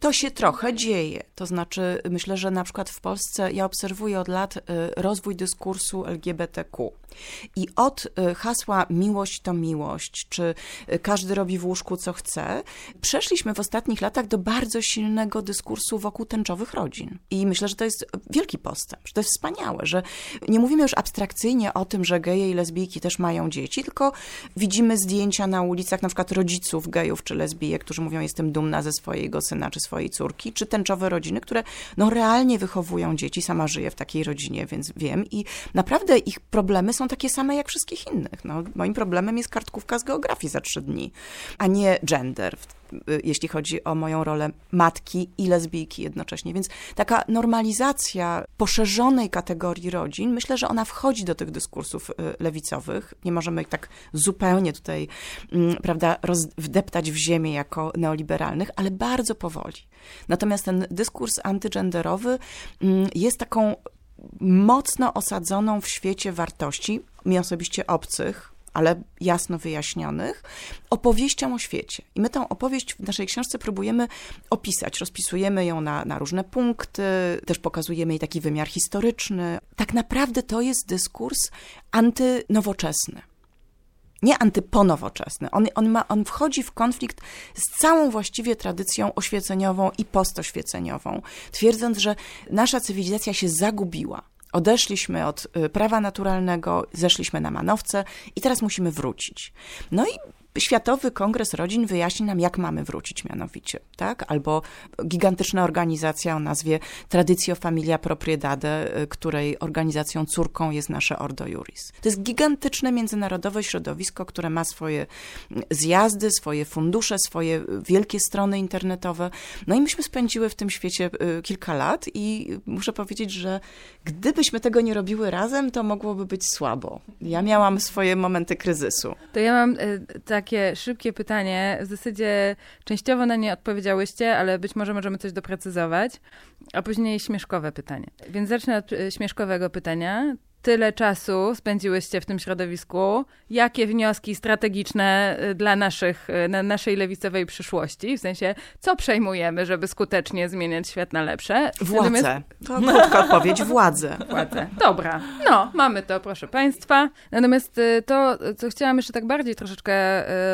To się trochę dzieje. To znaczy, myślę, że na przykład w Polsce ja obserwuję od lat y, rozwój dyskursu LGBTQ. I od y, hasła miłość to miłość, czy y, każdy robi w łóżku co chce, przeszliśmy w ostatnich latach do bardzo silnego dyskursu wokół tęczowych rodzin. I myślę, że to jest wielki postęp, że to jest wspaniałe, że nie mówimy już abstrakcyjnie o tym, że geje i lesbijki też mają dzieci, tylko widzimy zdjęcia na ulicach na przykład rodziców gejów czy lesbijek, którzy mówią jestem dumna ze swojego syna czy swojej córki, czy tęczowe rodziny, które no realnie wychowują dzieci. Sama żyję w takiej rodzinie, więc wiem i naprawdę ich problemy są takie same jak wszystkich innych. No, moim problemem jest kartkówka z geografii za trzy dni, a nie gender jeśli chodzi o moją rolę matki i lesbijki jednocześnie. Więc taka normalizacja poszerzonej kategorii rodzin, myślę, że ona wchodzi do tych dyskursów y, lewicowych. Nie możemy ich tak zupełnie tutaj, mm, prawda, wdeptać w ziemię jako neoliberalnych, ale bardzo powoli. Natomiast ten dyskurs antygenderowy mm, jest taką mocno osadzoną w świecie wartości, mi osobiście obcych, ale jasno wyjaśnionych, opowieścią o świecie. I my tę opowieść w naszej książce próbujemy opisać. Rozpisujemy ją na, na różne punkty, też pokazujemy jej taki wymiar historyczny. Tak naprawdę to jest dyskurs antynowoczesny nie antyponowoczesny. On, on, ma, on wchodzi w konflikt z całą właściwie tradycją oświeceniową i postoświeceniową, twierdząc, że nasza cywilizacja się zagubiła. Odeszliśmy od y, prawa naturalnego, zeszliśmy na manowce i teraz musimy wrócić. No i Światowy Kongres Rodzin wyjaśni nam, jak mamy wrócić mianowicie, tak? Albo gigantyczna organizacja o nazwie Traditio Familia Propriedade, y, której organizacją córką jest nasze Ordo Juris. To jest gigantyczne międzynarodowe środowisko, które ma swoje zjazdy, swoje fundusze, swoje wielkie strony internetowe. No i myśmy spędziły w tym świecie y, kilka lat i muszę powiedzieć, że gdybyśmy tego nie robiły razem, to mogłoby być słabo. Ja miałam swoje momenty kryzysu. To ja mam y, tak takie szybkie pytanie. W zasadzie częściowo na nie odpowiedziałyście, ale być może możemy coś doprecyzować. A później śmieszkowe pytanie. Więc zacznę od e, śmieszkowego pytania tyle czasu spędziłyście w tym środowisku, jakie wnioski strategiczne y, dla naszych, y, na naszej lewicowej przyszłości, w sensie, co przejmujemy, żeby skutecznie zmieniać świat na lepsze? Władzę. Natomiast... To krótka odpowiedź, władzę. Władzę. Dobra, no, mamy to, proszę Państwa. Natomiast y, to, co chciałam jeszcze tak bardziej troszeczkę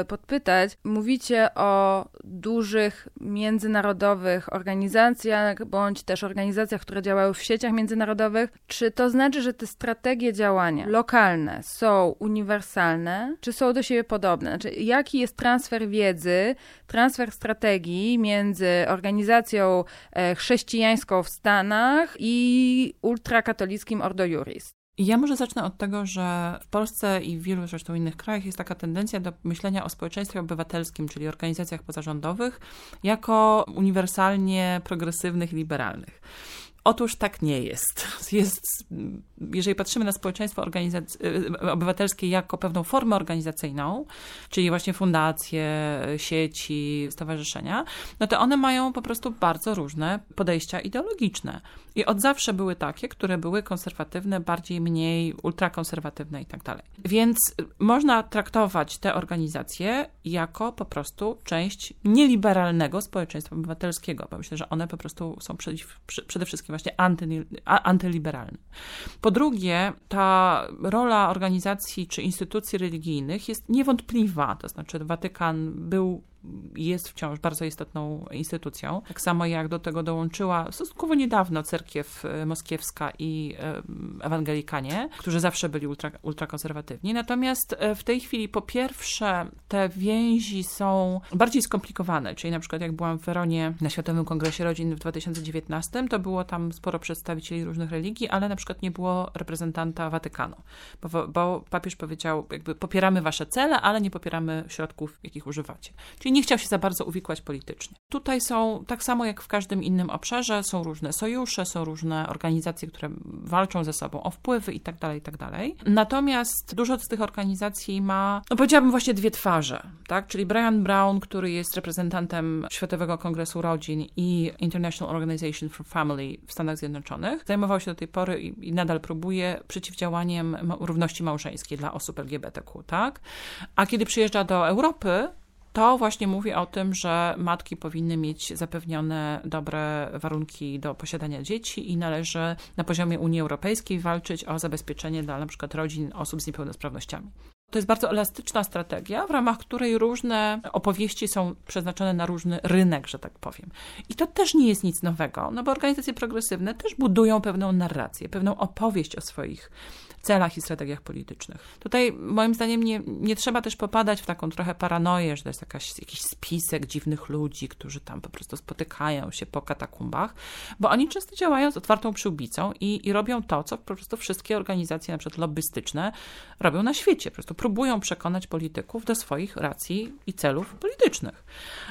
podpytać, mówicie o dużych międzynarodowych organizacjach, bądź też organizacjach, które działały w sieciach międzynarodowych. Czy to znaczy, że te strategie strategie działania lokalne są uniwersalne, czy są do siebie podobne? Znaczy, jaki jest transfer wiedzy, transfer strategii między organizacją e, chrześcijańską w Stanach i ultrakatolickim Ordo Juris? Ja może zacznę od tego, że w Polsce i w wielu zresztą innych krajach jest taka tendencja do myślenia o społeczeństwie obywatelskim, czyli organizacjach pozarządowych, jako uniwersalnie progresywnych i liberalnych. Otóż tak nie jest. jest. Jeżeli patrzymy na społeczeństwo y, obywatelskie jako pewną formę organizacyjną, czyli właśnie fundacje, sieci, stowarzyszenia, no to one mają po prostu bardzo różne podejścia ideologiczne. I od zawsze były takie, które były konserwatywne, bardziej, mniej ultrakonserwatywne i tak dalej. Więc można traktować te organizacje jako po prostu część nieliberalnego społeczeństwa obywatelskiego, bo myślę, że one po prostu są przede wszystkim właśnie anty, antyliberalne. Po drugie, ta rola organizacji czy instytucji religijnych jest niewątpliwa, to znaczy Watykan był jest wciąż bardzo istotną instytucją. Tak samo jak do tego dołączyła stosunkowo niedawno cerkiew e, moskiewska i e, ewangelikanie, którzy zawsze byli ultra, ultrakonserwatywni. Natomiast e, w tej chwili po pierwsze te więzi są bardziej skomplikowane, czyli na przykład jak byłam w Weronie na Światowym Kongresie Rodzin w 2019, to było tam sporo przedstawicieli różnych religii, ale na przykład nie było reprezentanta Watykanu, bo, bo papież powiedział jakby popieramy wasze cele, ale nie popieramy środków, jakich używacie. Czyli nie chciał się za bardzo uwikłać politycznie. Tutaj są, tak samo jak w każdym innym obszarze, są różne sojusze, są różne organizacje, które walczą ze sobą o wpływy i tak dalej, i tak. Natomiast dużo z tych organizacji ma, no powiedziałabym właśnie dwie twarze, tak? Czyli Brian Brown, który jest reprezentantem Światowego Kongresu Rodzin i International Organization for Family w Stanach Zjednoczonych, zajmował się do tej pory i, i nadal próbuje przeciwdziałaniem równości małżeńskiej dla osób LGBTQ, tak? A kiedy przyjeżdża do Europy, to właśnie mówi o tym, że matki powinny mieć zapewnione dobre warunki do posiadania dzieci i należy na poziomie Unii Europejskiej walczyć o zabezpieczenie dla przykład rodzin osób z niepełnosprawnościami. To jest bardzo elastyczna strategia, w ramach której różne opowieści są przeznaczone na różny rynek, że tak powiem. I to też nie jest nic nowego, no bo organizacje progresywne też budują pewną narrację, pewną opowieść o swoich celach i strategiach politycznych. Tutaj moim zdaniem nie, nie trzeba też popadać w taką trochę paranoję, że to jest jakaś, jakiś spisek dziwnych ludzi, którzy tam po prostu spotykają się po katakumbach, bo oni często działają z otwartą przyłbicą i, i robią to, co po prostu wszystkie organizacje, na przykład lobbystyczne, robią na świecie. Po prostu próbują przekonać polityków do swoich racji i celów politycznych.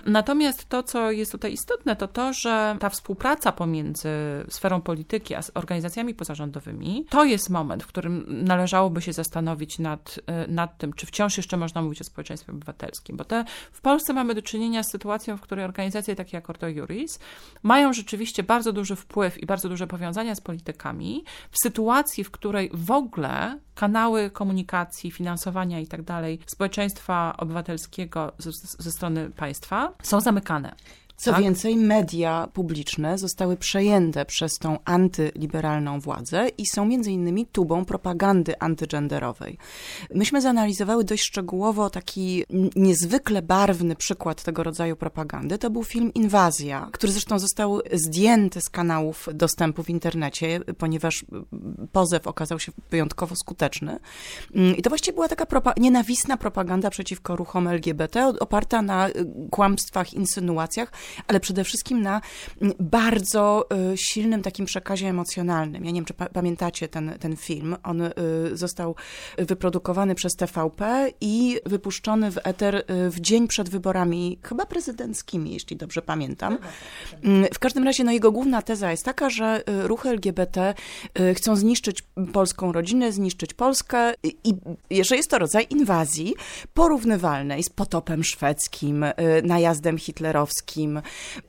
Natomiast to, co jest tutaj istotne, to to, że ta współpraca pomiędzy sferą polityki a organizacjami pozarządowymi, to jest moment, w którym należałoby się zastanowić nad, e, nad tym, czy wciąż jeszcze można mówić o społeczeństwie obywatelskim, bo te, w Polsce mamy do czynienia z sytuacją, w której organizacje takie jak Ordo Juris mają rzeczywiście bardzo duży wpływ i bardzo duże powiązania z politykami, w sytuacji, w której w ogóle kanały komunikacji, finansowania i tak dalej społeczeństwa obywatelskiego ze, ze strony państwa są zamykane. Co tak? więcej, media publiczne zostały przejęte przez tą antyliberalną władzę i są między innymi tubą propagandy antygenderowej. Myśmy zanalizowały dość szczegółowo taki niezwykle barwny przykład tego rodzaju propagandy. To był film Inwazja, który zresztą został zdjęty z kanałów dostępu w internecie, ponieważ pozew okazał się wyjątkowo skuteczny. Mm, I to właściwie była taka propa nienawistna propaganda przeciwko ruchom LGBT, oparta na y, kłamstwach, insynuacjach, ale przede wszystkim na mm, bardzo y, silnym takim przekazie emocjonalnym. Ja nie wiem, czy pa pamiętacie ten, ten film. On y, został wyprodukowany przez TVP i wypuszczony w eter y, w dzień przed wyborami, chyba prezydenckimi, jeśli dobrze pamiętam. Mm, w każdym razie, no jego główna teza jest taka, że ruchy LGBT chcą zniszczyć polską rodzinę, zniszczyć Polskę i, i że jest to rodzaj inwazji porównywalnej z potopem szwedzkim, najazdem hitlerowskim,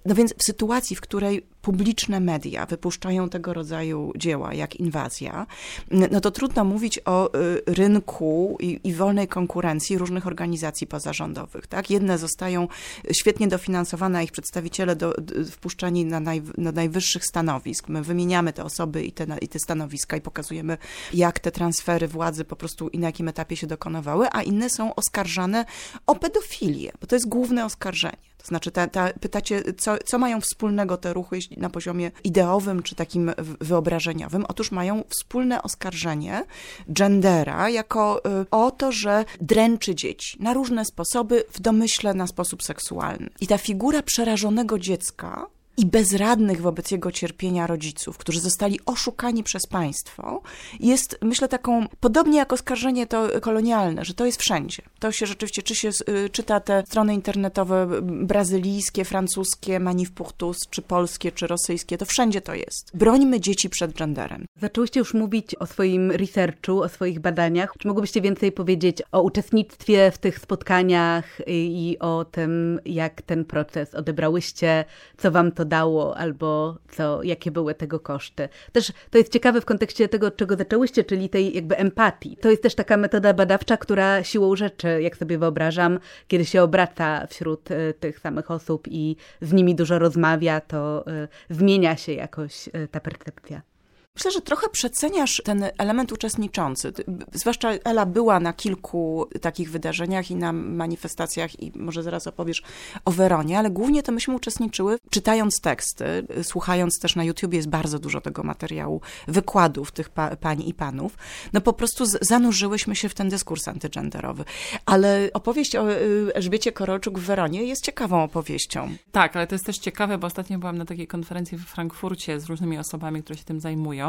no więc w sytuacji, w której publiczne media wypuszczają tego rodzaju dzieła, jak inwazja, no to trudno mówić o y, rynku i, i wolnej konkurencji różnych organizacji pozarządowych. Tak? Jedne zostają świetnie dofinansowane, a ich przedstawiciele do, do, wpuszczani na, naj, na najwyższych stanowisk. My wymieniamy te osoby i te, i te stanowiska i pokazujemy, jak te transfery władzy po prostu i na jakim etapie się dokonywały, a inne są oskarżane o pedofilię, bo to jest główne oskarżenie. To znaczy, ta, ta, pytacie, co, co mają wspólnego te ruchy na poziomie ideowym czy takim wyobrażeniowym? Otóż mają wspólne oskarżenie gendera jako y, o to, że dręczy dzieci na różne sposoby, w domyśle na sposób seksualny. I ta figura przerażonego dziecka i bezradnych wobec jego cierpienia rodziców, którzy zostali oszukani przez państwo, jest, myślę, taką, podobnie jak oskarżenie to kolonialne, że to jest wszędzie. To się rzeczywiście, czy się y, czyta te strony internetowe brazylijskie, francuskie, Manifpuchtus, czy polskie, czy rosyjskie, to wszędzie to jest. Brońmy dzieci przed genderem. Zaczęłyście już mówić o swoim researchu, o swoich badaniach. Czy mogłybyście więcej powiedzieć o uczestnictwie w tych spotkaniach i o tym, jak ten proces odebrałyście, co wam to dało, albo co, jakie były tego koszty. Też to jest ciekawe w kontekście tego, od czego zaczęłyście, czyli tej jakby empatii. To jest też taka metoda badawcza, która siłą rzeczy, jak sobie wyobrażam, kiedy się obraca wśród y, tych samych osób i z nimi dużo rozmawia, to y, zmienia się jakoś y, ta percepcja. Myślę, że trochę przeceniasz ten element uczestniczący. Zwłaszcza Ela była na kilku takich wydarzeniach i na manifestacjach i może zaraz opowiesz o Weronie, ale głównie to myśmy uczestniczyły czytając teksty, słuchając też na YouTubie jest bardzo dużo tego materiału, wykładów tych pa pań i panów. No po prostu zanurzyłyśmy się w ten dyskurs antygenderowy. Ale opowieść o y, Elżbiecie Korolczuk w Weronie jest ciekawą opowieścią. Tak, ale to jest też ciekawe, bo ostatnio byłam na takiej konferencji w Frankfurcie z różnymi osobami, które się tym zajmują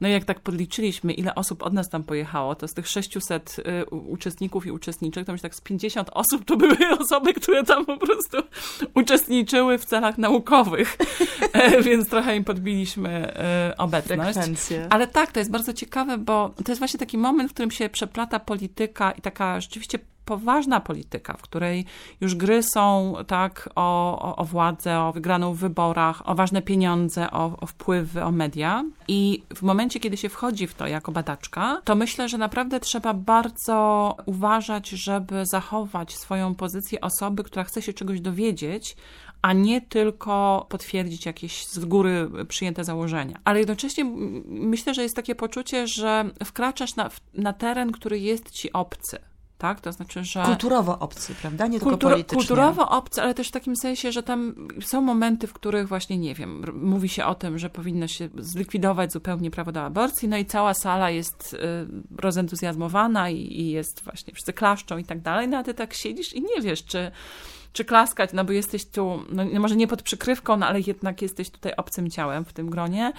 no i jak tak podliczyliśmy, ile osób od nas tam pojechało, to z tych 600 y, uczestników i uczestniczek, to myślę tak z 50 osób to były osoby, które tam po prostu uczestniczyły w celach naukowych, e, więc trochę im podbiliśmy y, obecność. Frekwencję. Ale tak, to jest bardzo ciekawe, bo to jest właśnie taki moment, w którym się przeplata polityka i taka rzeczywiście poważna polityka, w której już gry są tak o, o, o władzę, o wygraną w wyborach, o ważne pieniądze, o, o wpływy, o media. I w momencie, kiedy się wchodzi w to jako badaczka, to myślę, że naprawdę trzeba bardzo uważać, żeby zachować swoją pozycję osoby, która chce się czegoś dowiedzieć, a nie tylko potwierdzić jakieś z góry przyjęte założenia. Ale jednocześnie myślę, że jest takie poczucie, że wkraczasz na, na teren, który jest ci obcy tak? To znaczy, że... Kulturowo obcy, prawda? Nie tylko politycznie. Kulturowo obcy, ale też w takim sensie, że tam są momenty, w których właśnie, nie wiem, mówi się o tym, że powinno się zlikwidować zupełnie prawo do aborcji, no i cała sala jest y, rozentuzjazmowana i, i jest właśnie, wszyscy klaszczą i tak dalej, no a ty tak siedzisz i nie wiesz, czy czy klaskać, no bo jesteś tu, no może nie pod przykrywką, no ale jednak jesteś tutaj obcym ciałem w tym gronie.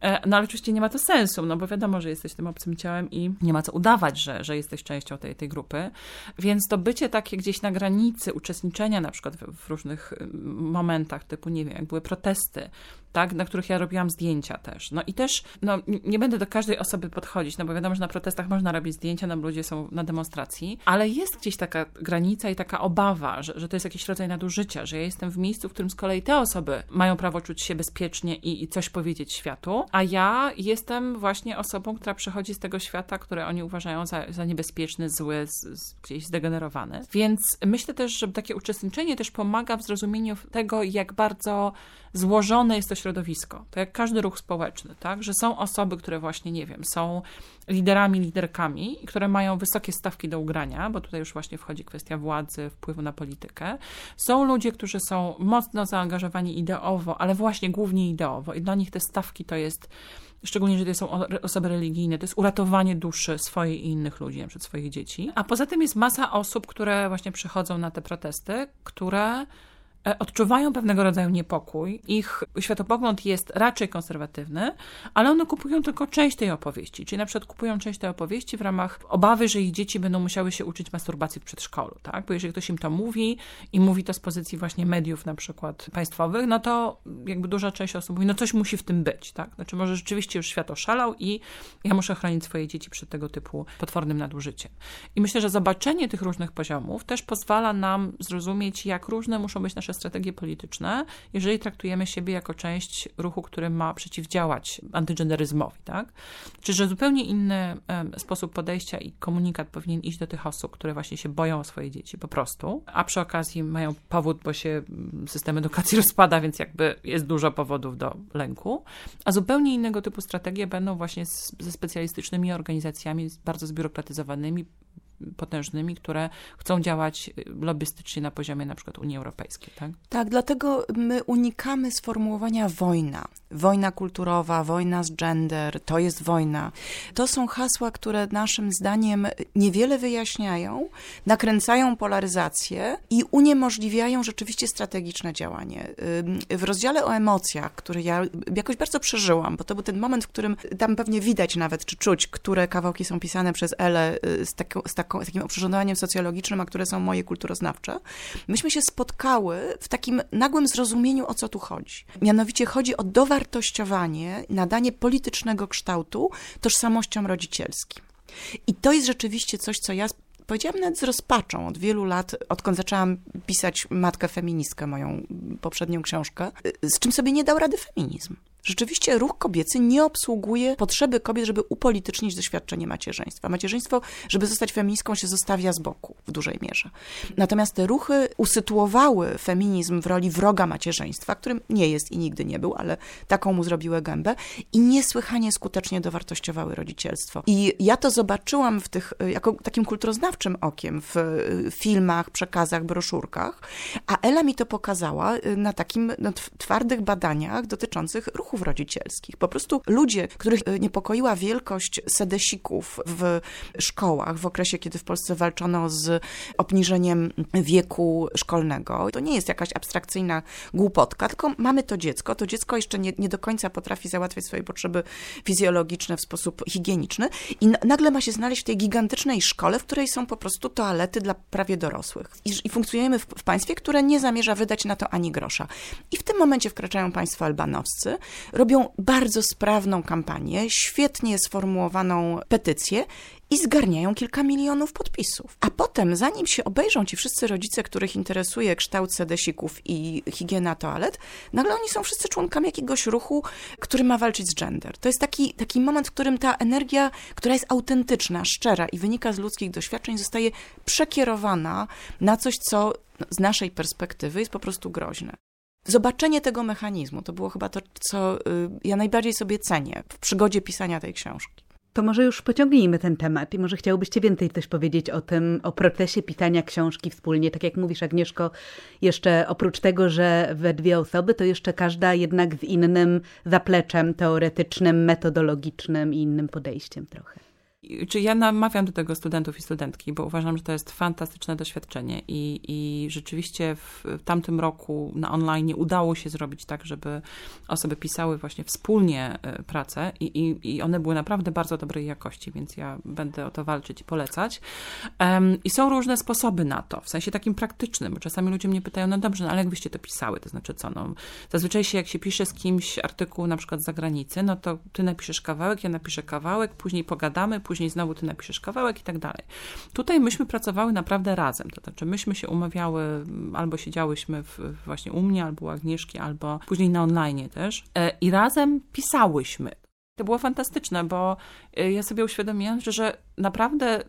E, no ale oczywiście nie ma to sensu, no bo wiadomo, że jesteś tym obcym ciałem i nie ma co udawać, że, że jesteś częścią tej, tej grupy. Więc to bycie takie gdzieś na granicy uczestniczenia na przykład w, w różnych momentach, typu nie wiem, jak były protesty, tak, na których ja robiłam zdjęcia też. No i też, no nie będę do każdej osoby podchodzić, no bo wiadomo, że na protestach można robić zdjęcia, no bo ludzie są na demonstracji, ale jest gdzieś taka granica i taka obawa, że, że to jest jakiś rodzaj nadużycia, że ja jestem w miejscu, w którym z kolei te osoby mają prawo czuć się bezpiecznie i, i coś powiedzieć światu, a ja jestem właśnie osobą, która przychodzi z tego świata, które oni uważają za, za niebezpieczny, zły, z, z, gdzieś zdegenerowany. Więc myślę też, że takie uczestniczenie też pomaga w zrozumieniu tego, jak bardzo złożone jest to środowisko. To jak każdy ruch społeczny, tak? Że są osoby, które właśnie, nie wiem, są liderami, liderkami, które mają wysokie stawki do ugrania, bo tutaj już właśnie wchodzi kwestia władzy, wpływu na politykę. Są ludzie, którzy są mocno zaangażowani ideowo, ale właśnie głównie ideowo i dla nich te stawki to jest szczególnie, że to są osoby religijne, to jest uratowanie duszy swojej i innych ludzi, na przykład swoich dzieci. A poza tym jest masa osób, które właśnie przychodzą na te protesty, które odczuwają pewnego rodzaju niepokój. Ich światopogląd jest raczej konserwatywny, ale one kupują tylko część tej opowieści. Czyli na przykład kupują część tej opowieści w ramach obawy, że ich dzieci będą musiały się uczyć masturbacji w przedszkolu, tak? Bo jeżeli ktoś im to mówi i mówi to z pozycji właśnie mediów na przykład państwowych, no to jakby duża część osób mówi, no coś musi w tym być, tak? Znaczy może rzeczywiście już świat oszalał i ja muszę chronić swoje dzieci przed tego typu potwornym nadużyciem. I myślę, że zobaczenie tych różnych poziomów też pozwala nam zrozumieć, jak różne muszą być nasze strategie polityczne, jeżeli traktujemy siebie jako część ruchu, który ma przeciwdziałać antygenderyzmowi, tak? Czy że zupełnie inny sposób podejścia i komunikat powinien iść do tych osób, które właśnie się boją o swoje dzieci po prostu, a przy okazji mają powód, bo się mm, system edukacji rozpada, więc jakby jest dużo powodów do lęku, a zupełnie innego typu strategie będą właśnie z, ze specjalistycznymi organizacjami, bardzo zbiurokratyzowanymi, potężnymi, które chcą działać y, lobbystycznie na poziomie na przykład Unii Europejskiej. Tak, tak dlatego my unikamy sformułowania wojna. Wojna kulturowa, wojna z gender, to jest wojna. To są hasła, które naszym zdaniem niewiele wyjaśniają, nakręcają polaryzację i uniemożliwiają rzeczywiście strategiczne działanie. W rozdziale o emocjach, który ja jakoś bardzo przeżyłam, bo to był ten moment, w którym tam pewnie widać nawet, czy czuć, które kawałki są pisane przez Elę y, z, taką, z taką, takim oprzyrządowaniem socjologicznym, a które są moje kulturoznawcze, myśmy się spotkały w takim nagłym zrozumieniu, o co tu chodzi. Mianowicie chodzi o dowartościowanie, nadanie politycznego kształtu tożsamościom rodzicielskim. I to jest rzeczywiście coś, co ja powiedziałam nawet z rozpaczą od wielu lat, odkąd zaczęłam pisać Matkę Feministkę, moją poprzednią książkę, z czym sobie nie dał rady feminizm. Rzeczywiście ruch kobiecy nie obsługuje potrzeby kobiet, żeby upolitycznić doświadczenie macierzyństwa. Macierzyństwo, żeby zostać feministką, się zostawia z boku w dużej mierze. Natomiast te ruchy usytuowały feminizm w roli wroga macierzyństwa, którym nie jest i nigdy nie był, ale taką mu zrobiły gębę i niesłychanie skutecznie dowartościowały rodzicielstwo. I ja to zobaczyłam w tych, jako takim kulturoznawczym okiem w filmach, przekazach, broszurkach, a Ela mi to pokazała na takim no, twardych badaniach dotyczących ruchu ruchów rodzicielskich. Po prostu ludzie, których e, niepokoiła wielkość sedesików w szkołach w okresie, kiedy w Polsce walczono z obniżeniem wieku szkolnego. To nie jest jakaś abstrakcyjna głupotka, tylko mamy to dziecko. To dziecko jeszcze nie, nie do końca potrafi załatwiać swoje potrzeby fizjologiczne w sposób higieniczny i nagle ma się znaleźć w tej gigantycznej szkole, w której są po prostu toalety dla prawie dorosłych. I, i funkcjonujemy w, w państwie, które nie zamierza wydać na to ani grosza. I w tym momencie wkraczają państwo albanowscy, robią bardzo sprawną kampanię, świetnie sformułowaną petycję i zgarniają kilka milionów podpisów. A potem, zanim się obejrzą ci wszyscy rodzice, których interesuje kształt sedesików i higiena toalet, nagle oni są wszyscy członkami jakiegoś ruchu, który ma walczyć z gender. To jest taki, taki moment, w którym ta energia, która jest autentyczna, szczera i wynika z ludzkich doświadczeń, zostaje przekierowana na coś, co z naszej perspektywy jest po prostu groźne. Zobaczenie tego mechanizmu to było chyba to, co y, ja najbardziej sobie cenię w przygodzie pisania tej książki. To może już pociągnijmy ten temat i może chciałbyście więcej coś powiedzieć o tym, o procesie pisania książki wspólnie. Tak jak mówisz, Agnieszko, jeszcze oprócz tego, że we dwie osoby, to jeszcze każda jednak z innym zapleczem teoretycznym, metodologicznym i innym podejściem trochę czy ja namawiam do tego studentów i studentki, bo uważam, że to jest fantastyczne doświadczenie i, i rzeczywiście w tamtym roku na online udało się zrobić tak, żeby osoby pisały właśnie wspólnie e, pracę i, i, i one były naprawdę bardzo dobrej jakości, więc ja będę o to walczyć i polecać. Um, I są różne sposoby na to, w sensie takim praktycznym, bo czasami ludzie mnie pytają, no dobrze, no ale jak byście to pisały, to znaczy co, no zazwyczaj się jak się pisze z kimś artykuł na przykład z zagranicy, no to ty napiszesz kawałek, ja napiszę kawałek, później pogadamy, później później znowu ty napiszesz kawałek i tak dalej. Tutaj myśmy pracowały naprawdę razem, to znaczy myśmy się umawiały, albo siedziałyśmy w, właśnie u mnie, albo u Agnieszki, albo później na online też e, i razem pisałyśmy. To było fantastyczne, bo e, ja sobie uświadomiłam, że, że naprawdę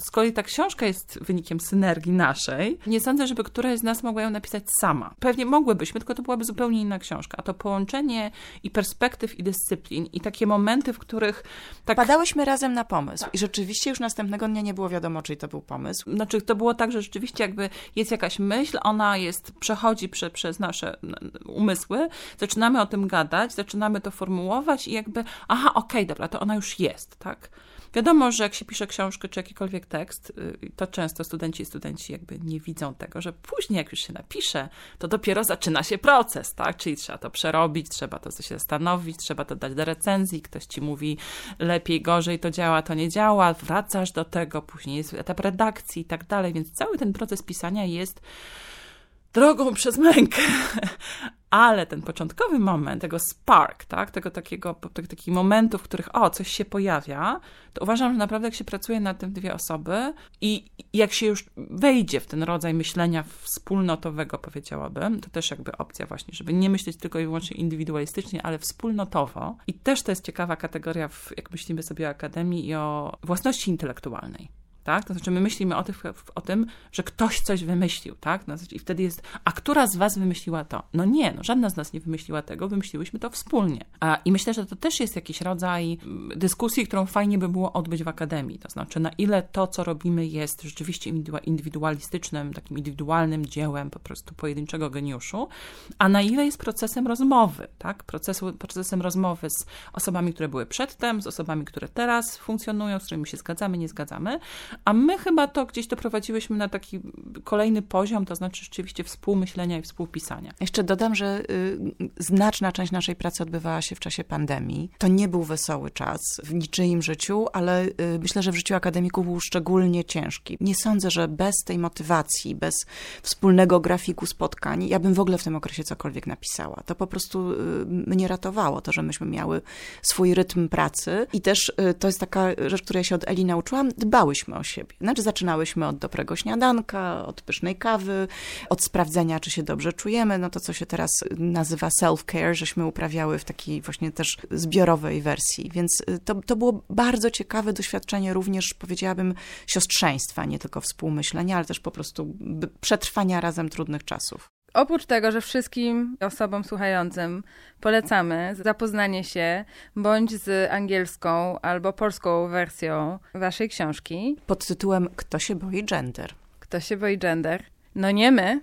z kolei ta książka jest wynikiem synergii naszej. Nie sądzę, żeby któraś z nas mogła ją napisać sama. Pewnie mogłybyśmy, tylko to byłaby zupełnie inna książka. A to połączenie i perspektyw, i dyscyplin, i takie momenty, w których... Tak... Padałyśmy razem na pomysł. I rzeczywiście już następnego dnia nie było wiadomo, czy to był pomysł. Znaczy, to było tak, że rzeczywiście jakby jest jakaś myśl, ona jest, przechodzi prze, przez nasze umysły, zaczynamy o tym gadać, zaczynamy to formułować i jakby, aha, okej, okay, dobra, to ona już jest, tak? Wiadomo, że jak się pisze książkę czy jakikolwiek tekst, y, to często studenci i studenci jakby nie widzą tego, że później jak już się napisze, to dopiero zaczyna się proces, tak? Czyli trzeba to przerobić, trzeba to się zastanowić, trzeba to dać do recenzji, ktoś ci mówi lepiej, gorzej to działa, to nie działa, wracasz do tego, później jest etap redakcji i tak dalej, więc cały ten proces pisania jest drogą przez mękę. Ale ten początkowy moment, tego spark, tak, tego takiego, takich momentów, w których o, coś się pojawia, to uważam, że naprawdę jak się pracuje nad tym dwie osoby i jak się już wejdzie w ten rodzaj myślenia wspólnotowego, powiedziałabym, to też jakby opcja właśnie, żeby nie myśleć tylko i wyłącznie indywidualistycznie, ale wspólnotowo. I też to jest ciekawa kategoria, w, jak myślimy sobie o akademii i o własności intelektualnej tak? To znaczy my myślimy o, tych, o tym, że ktoś coś wymyślił, tak? No, I wtedy jest, a która z was wymyśliła to? No nie, no żadna z nas nie wymyśliła tego, wymyśliłyśmy to wspólnie. A, I myślę, że to też jest jakiś rodzaj mm, dyskusji, którą fajnie by było odbyć w akademii, to znaczy na ile to, co robimy jest rzeczywiście indywidualistycznym, takim indywidualnym dziełem po prostu pojedynczego geniuszu, a na ile jest procesem rozmowy, tak? Procesu, procesem rozmowy z osobami, które były przedtem, z osobami, które teraz funkcjonują, z którymi się zgadzamy, nie zgadzamy, a my chyba to gdzieś doprowadziłyśmy na taki kolejny poziom, to znaczy rzeczywiście współmyślenia i współpisania. Jeszcze dodam, że y, znaczna część naszej pracy odbywała się w czasie pandemii. To nie był wesoły czas w niczyim życiu, ale y, myślę, że w życiu akademików był szczególnie ciężki. Nie sądzę, że bez tej motywacji, bez wspólnego grafiku spotkań, ja bym w ogóle w tym okresie cokolwiek napisała. To po prostu y, mnie ratowało, to, że myśmy miały swój rytm pracy i też to jest taka rzecz, której się od Eli nauczyłam, dbałyśmy o siebie. Znaczy zaczynałyśmy od dobrego śniadanka, od pysznej kawy, od sprawdzenia, czy się dobrze czujemy, no to co się teraz nazywa self-care, żeśmy uprawiały w takiej właśnie też zbiorowej wersji, więc y, to, to było bardzo ciekawe doświadczenie również, powiedziałabym, siostrzeństwa, nie tylko współmyślenia, ale też po prostu przetrwania razem trudnych czasów. Oprócz tego, że wszystkim osobom słuchającym polecamy zapoznanie się bądź z angielską albo polską wersją waszej książki. Pod tytułem Kto się boi gender? Kto się boi gender? No nie my,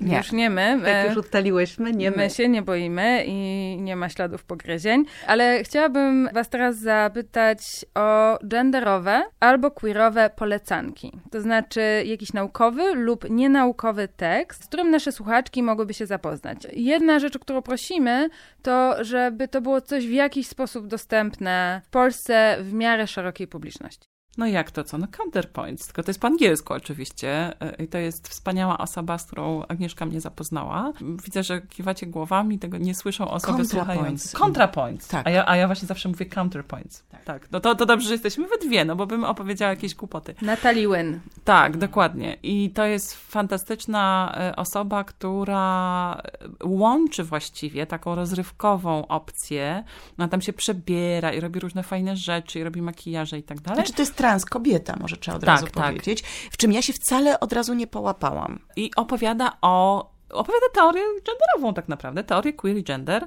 nie. Już nie my. Jak już ustaliłyśmy, nie my. My się nie boimy i nie ma śladów pogryzień. Ale chciałabym was teraz zapytać o genderowe albo queerowe polecanki. To znaczy jakiś naukowy lub nienaukowy tekst, z którym nasze słuchaczki mogłyby się zapoznać. Jedna rzecz, o którą prosimy, to żeby to było coś w jakiś sposób dostępne w Polsce w miarę szerokiej publiczności. No jak to co? No counterpoints, tylko to jest po angielsku oczywiście e, i to jest wspaniała osoba, z którą Agnieszka mnie zapoznała. Widzę, że kiwacie głowami, tego nie słyszą osoby słuchające. Contrapoints. Tak. A, ja, a ja właśnie zawsze mówię counterpoints. Tak. tak. No to, to dobrze, że jesteśmy we dwie, no bo bym opowiedziała jakieś kłopoty. Natalie Wynn. Tak, dokładnie. I to jest fantastyczna e, osoba, która łączy właściwie taką rozrywkową opcję. No tam się przebiera i robi różne fajne rzeczy i robi makijaże i tak dalej. Znaczy to jest trans kobieta, może trzeba od tak, razu tak. powiedzieć, w czym ja się wcale od razu nie połapałam. I opowiada o opowiada teorię genderową tak naprawdę, teorię queer i gender,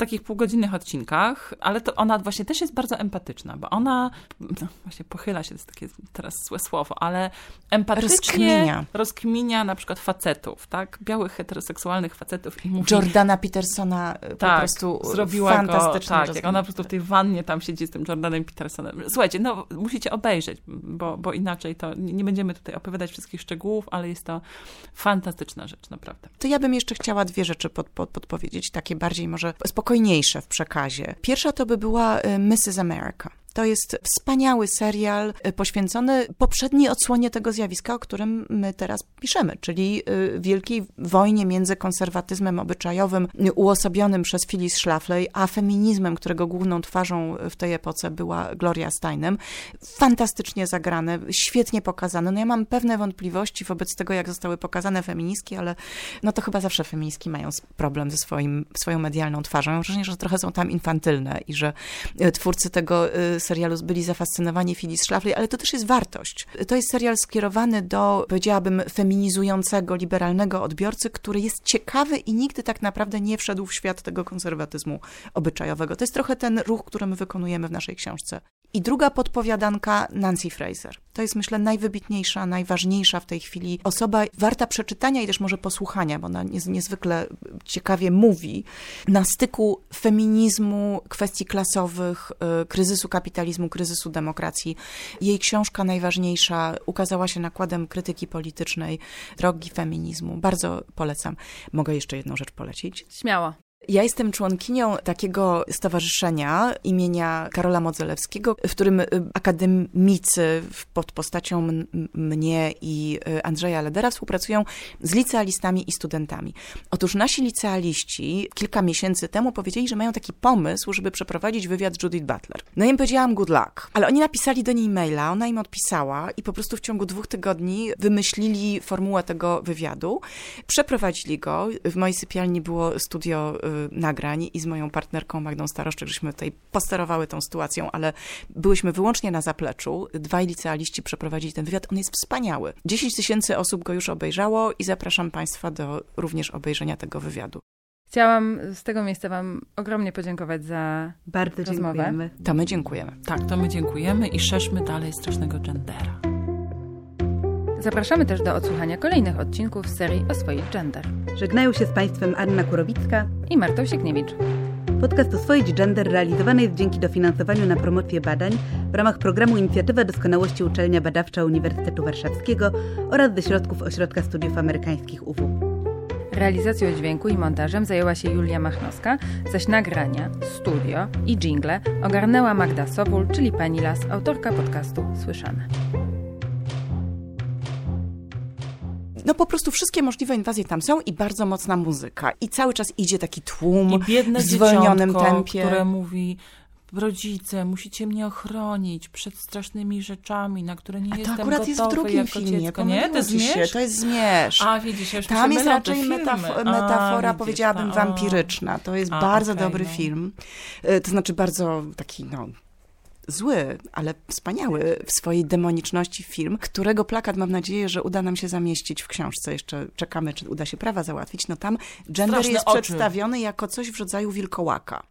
takich półgodzinnych odcinkach, ale to ona właśnie też jest bardzo empatyczna, bo ona no, właśnie pochyla się, to jest takie teraz złe słowo, ale empatycznie rozkminia, rozkminia na przykład facetów, tak? Białych, heteroseksualnych facetów i mówi... Jordana Petersona e, po tak, prostu zrobiła fantastycznie. Go, tak, jak ona po prostu w tej wannie tam siedzi z tym Jordanem Petersonem. Słuchajcie, no musicie obejrzeć, bo, bo inaczej to nie będziemy tutaj opowiadać wszystkich szczegółów, ale jest to fantastyczna rzecz, naprawdę. To ja bym jeszcze chciała dwie rzeczy pod, pod, podpowiedzieć, takie bardziej może spokojnie spokojniejsze w przekazie. Pierwsza to by była y, Mrs. America. To jest wspaniały serial y, poświęcony poprzedniej odsłonie tego zjawiska, o którym my teraz piszemy, czyli y, wielkiej wojnie między konserwatyzmem obyczajowym uosobionym przez Phyllis Schlafly, a feminizmem, którego główną twarzą w tej epoce była Gloria Steinem. Fantastycznie zagrane, świetnie pokazane. No ja mam pewne wątpliwości wobec tego, jak zostały pokazane feministki, ale no to chyba zawsze feministki mają problem ze swoim, swoją medialną twarzą. Mam wrażenie, że trochę są tam infantylne i że twórcy tego serialu byli zafascynowani Phyllis Schlafly, ale to też jest wartość. To jest serial skierowany do, powiedziałabym, feminizującego, liberalnego odbiorcy, który jest ciekawy i nigdy tak naprawdę nie wszedł w świat tego konserwatyzmu obyczajowego. To jest trochę ten ruch, który my wykonujemy w naszej książce. I druga podpowiadanka Nancy Fraser. To jest, myślę, najwybitniejsza, najważniejsza w tej chwili osoba, warta przeczytania i też może posłuchania, bo ona niezwykle ciekawie mówi na styku feminizmu, kwestii klasowych, y, kryzysu kapitalizmu, kryzysu demokracji. Jej książka najważniejsza ukazała się nakładem krytyki politycznej drogi feminizmu. Bardzo polecam. Mogę jeszcze jedną rzecz polecić? Śmiało. Ja jestem członkinią takiego stowarzyszenia imienia Karola Modzelewskiego, w którym y, akademicy pod postacią mnie i y, Andrzeja Ledera współpracują z licealistami i studentami. Otóż nasi licealiści kilka miesięcy temu powiedzieli, że mają taki pomysł, żeby przeprowadzić wywiad Judith Butler. No i im powiedziałam good luck, ale oni napisali do niej maila, ona im odpisała i po prostu w ciągu dwóch tygodni wymyślili formułę tego wywiadu, przeprowadzili go. W mojej sypialni było studio y, nagrań i z moją partnerką Magdą Staroszczyk, żeśmy tutaj posterowały tą sytuacją, ale byłyśmy wyłącznie na zapleczu. Dwaj licealiści przeprowadzili ten wywiad. On jest wspaniały. 10 tysięcy osób go już obejrzało i zapraszam Państwa do również obejrzenia tego wywiadu. Chciałam z tego miejsca Wam ogromnie podziękować za Bardzo rozmowę. dziękujemy. To my dziękujemy. Tak, to my dziękujemy i szerzmy dalej strasznego gendera. Zapraszamy też do odsłuchania kolejnych odcinków serii Oswoić Gender. Żegnają się z Państwem Anna Kurowicka i Marta Siekniewicz. Podcast Oswoić Gender realizowany jest dzięki dofinansowaniu na promocję badań w ramach programu Inicjatywa Doskonałości Uczelnia Badawcza Uniwersytetu Warszawskiego oraz ze środków Ośrodka Studiów Amerykańskich UW. Realizacją dźwięku i montażem zajęła się Julia Machnowska, zaś nagrania, studio i jingle ogarnęła Magda Sobul, czyli Pani Las, autorka podcastu Słyszane. No po prostu wszystkie możliwe inwazje tam są i bardzo mocna muzyka. I cały czas idzie taki tłum I biedne w zwolnionym tempie. które mówi rodzice, musicie mnie ochronić przed strasznymi rzeczami, na które nie A to jestem akurat gotowy jest w drugim filmie, dziecko. Nie, to jest zmierz? To jest zmierz. A, widzisz, już Tam jest raczej metaf metafora, A, powiedziałabym, widzisz, wampiryczna. To jest A, bardzo okay, dobry no. film. E, to znaczy bardzo taki, no zły, ale wspaniały w swojej demoniczności film, którego plakat mam nadzieję, że uda nam się zamieścić w książce. Jeszcze czekamy, czy uda się prawa załatwić. No tam gender Straszne jest oczy. przedstawiony jako coś w rodzaju wilkołaka.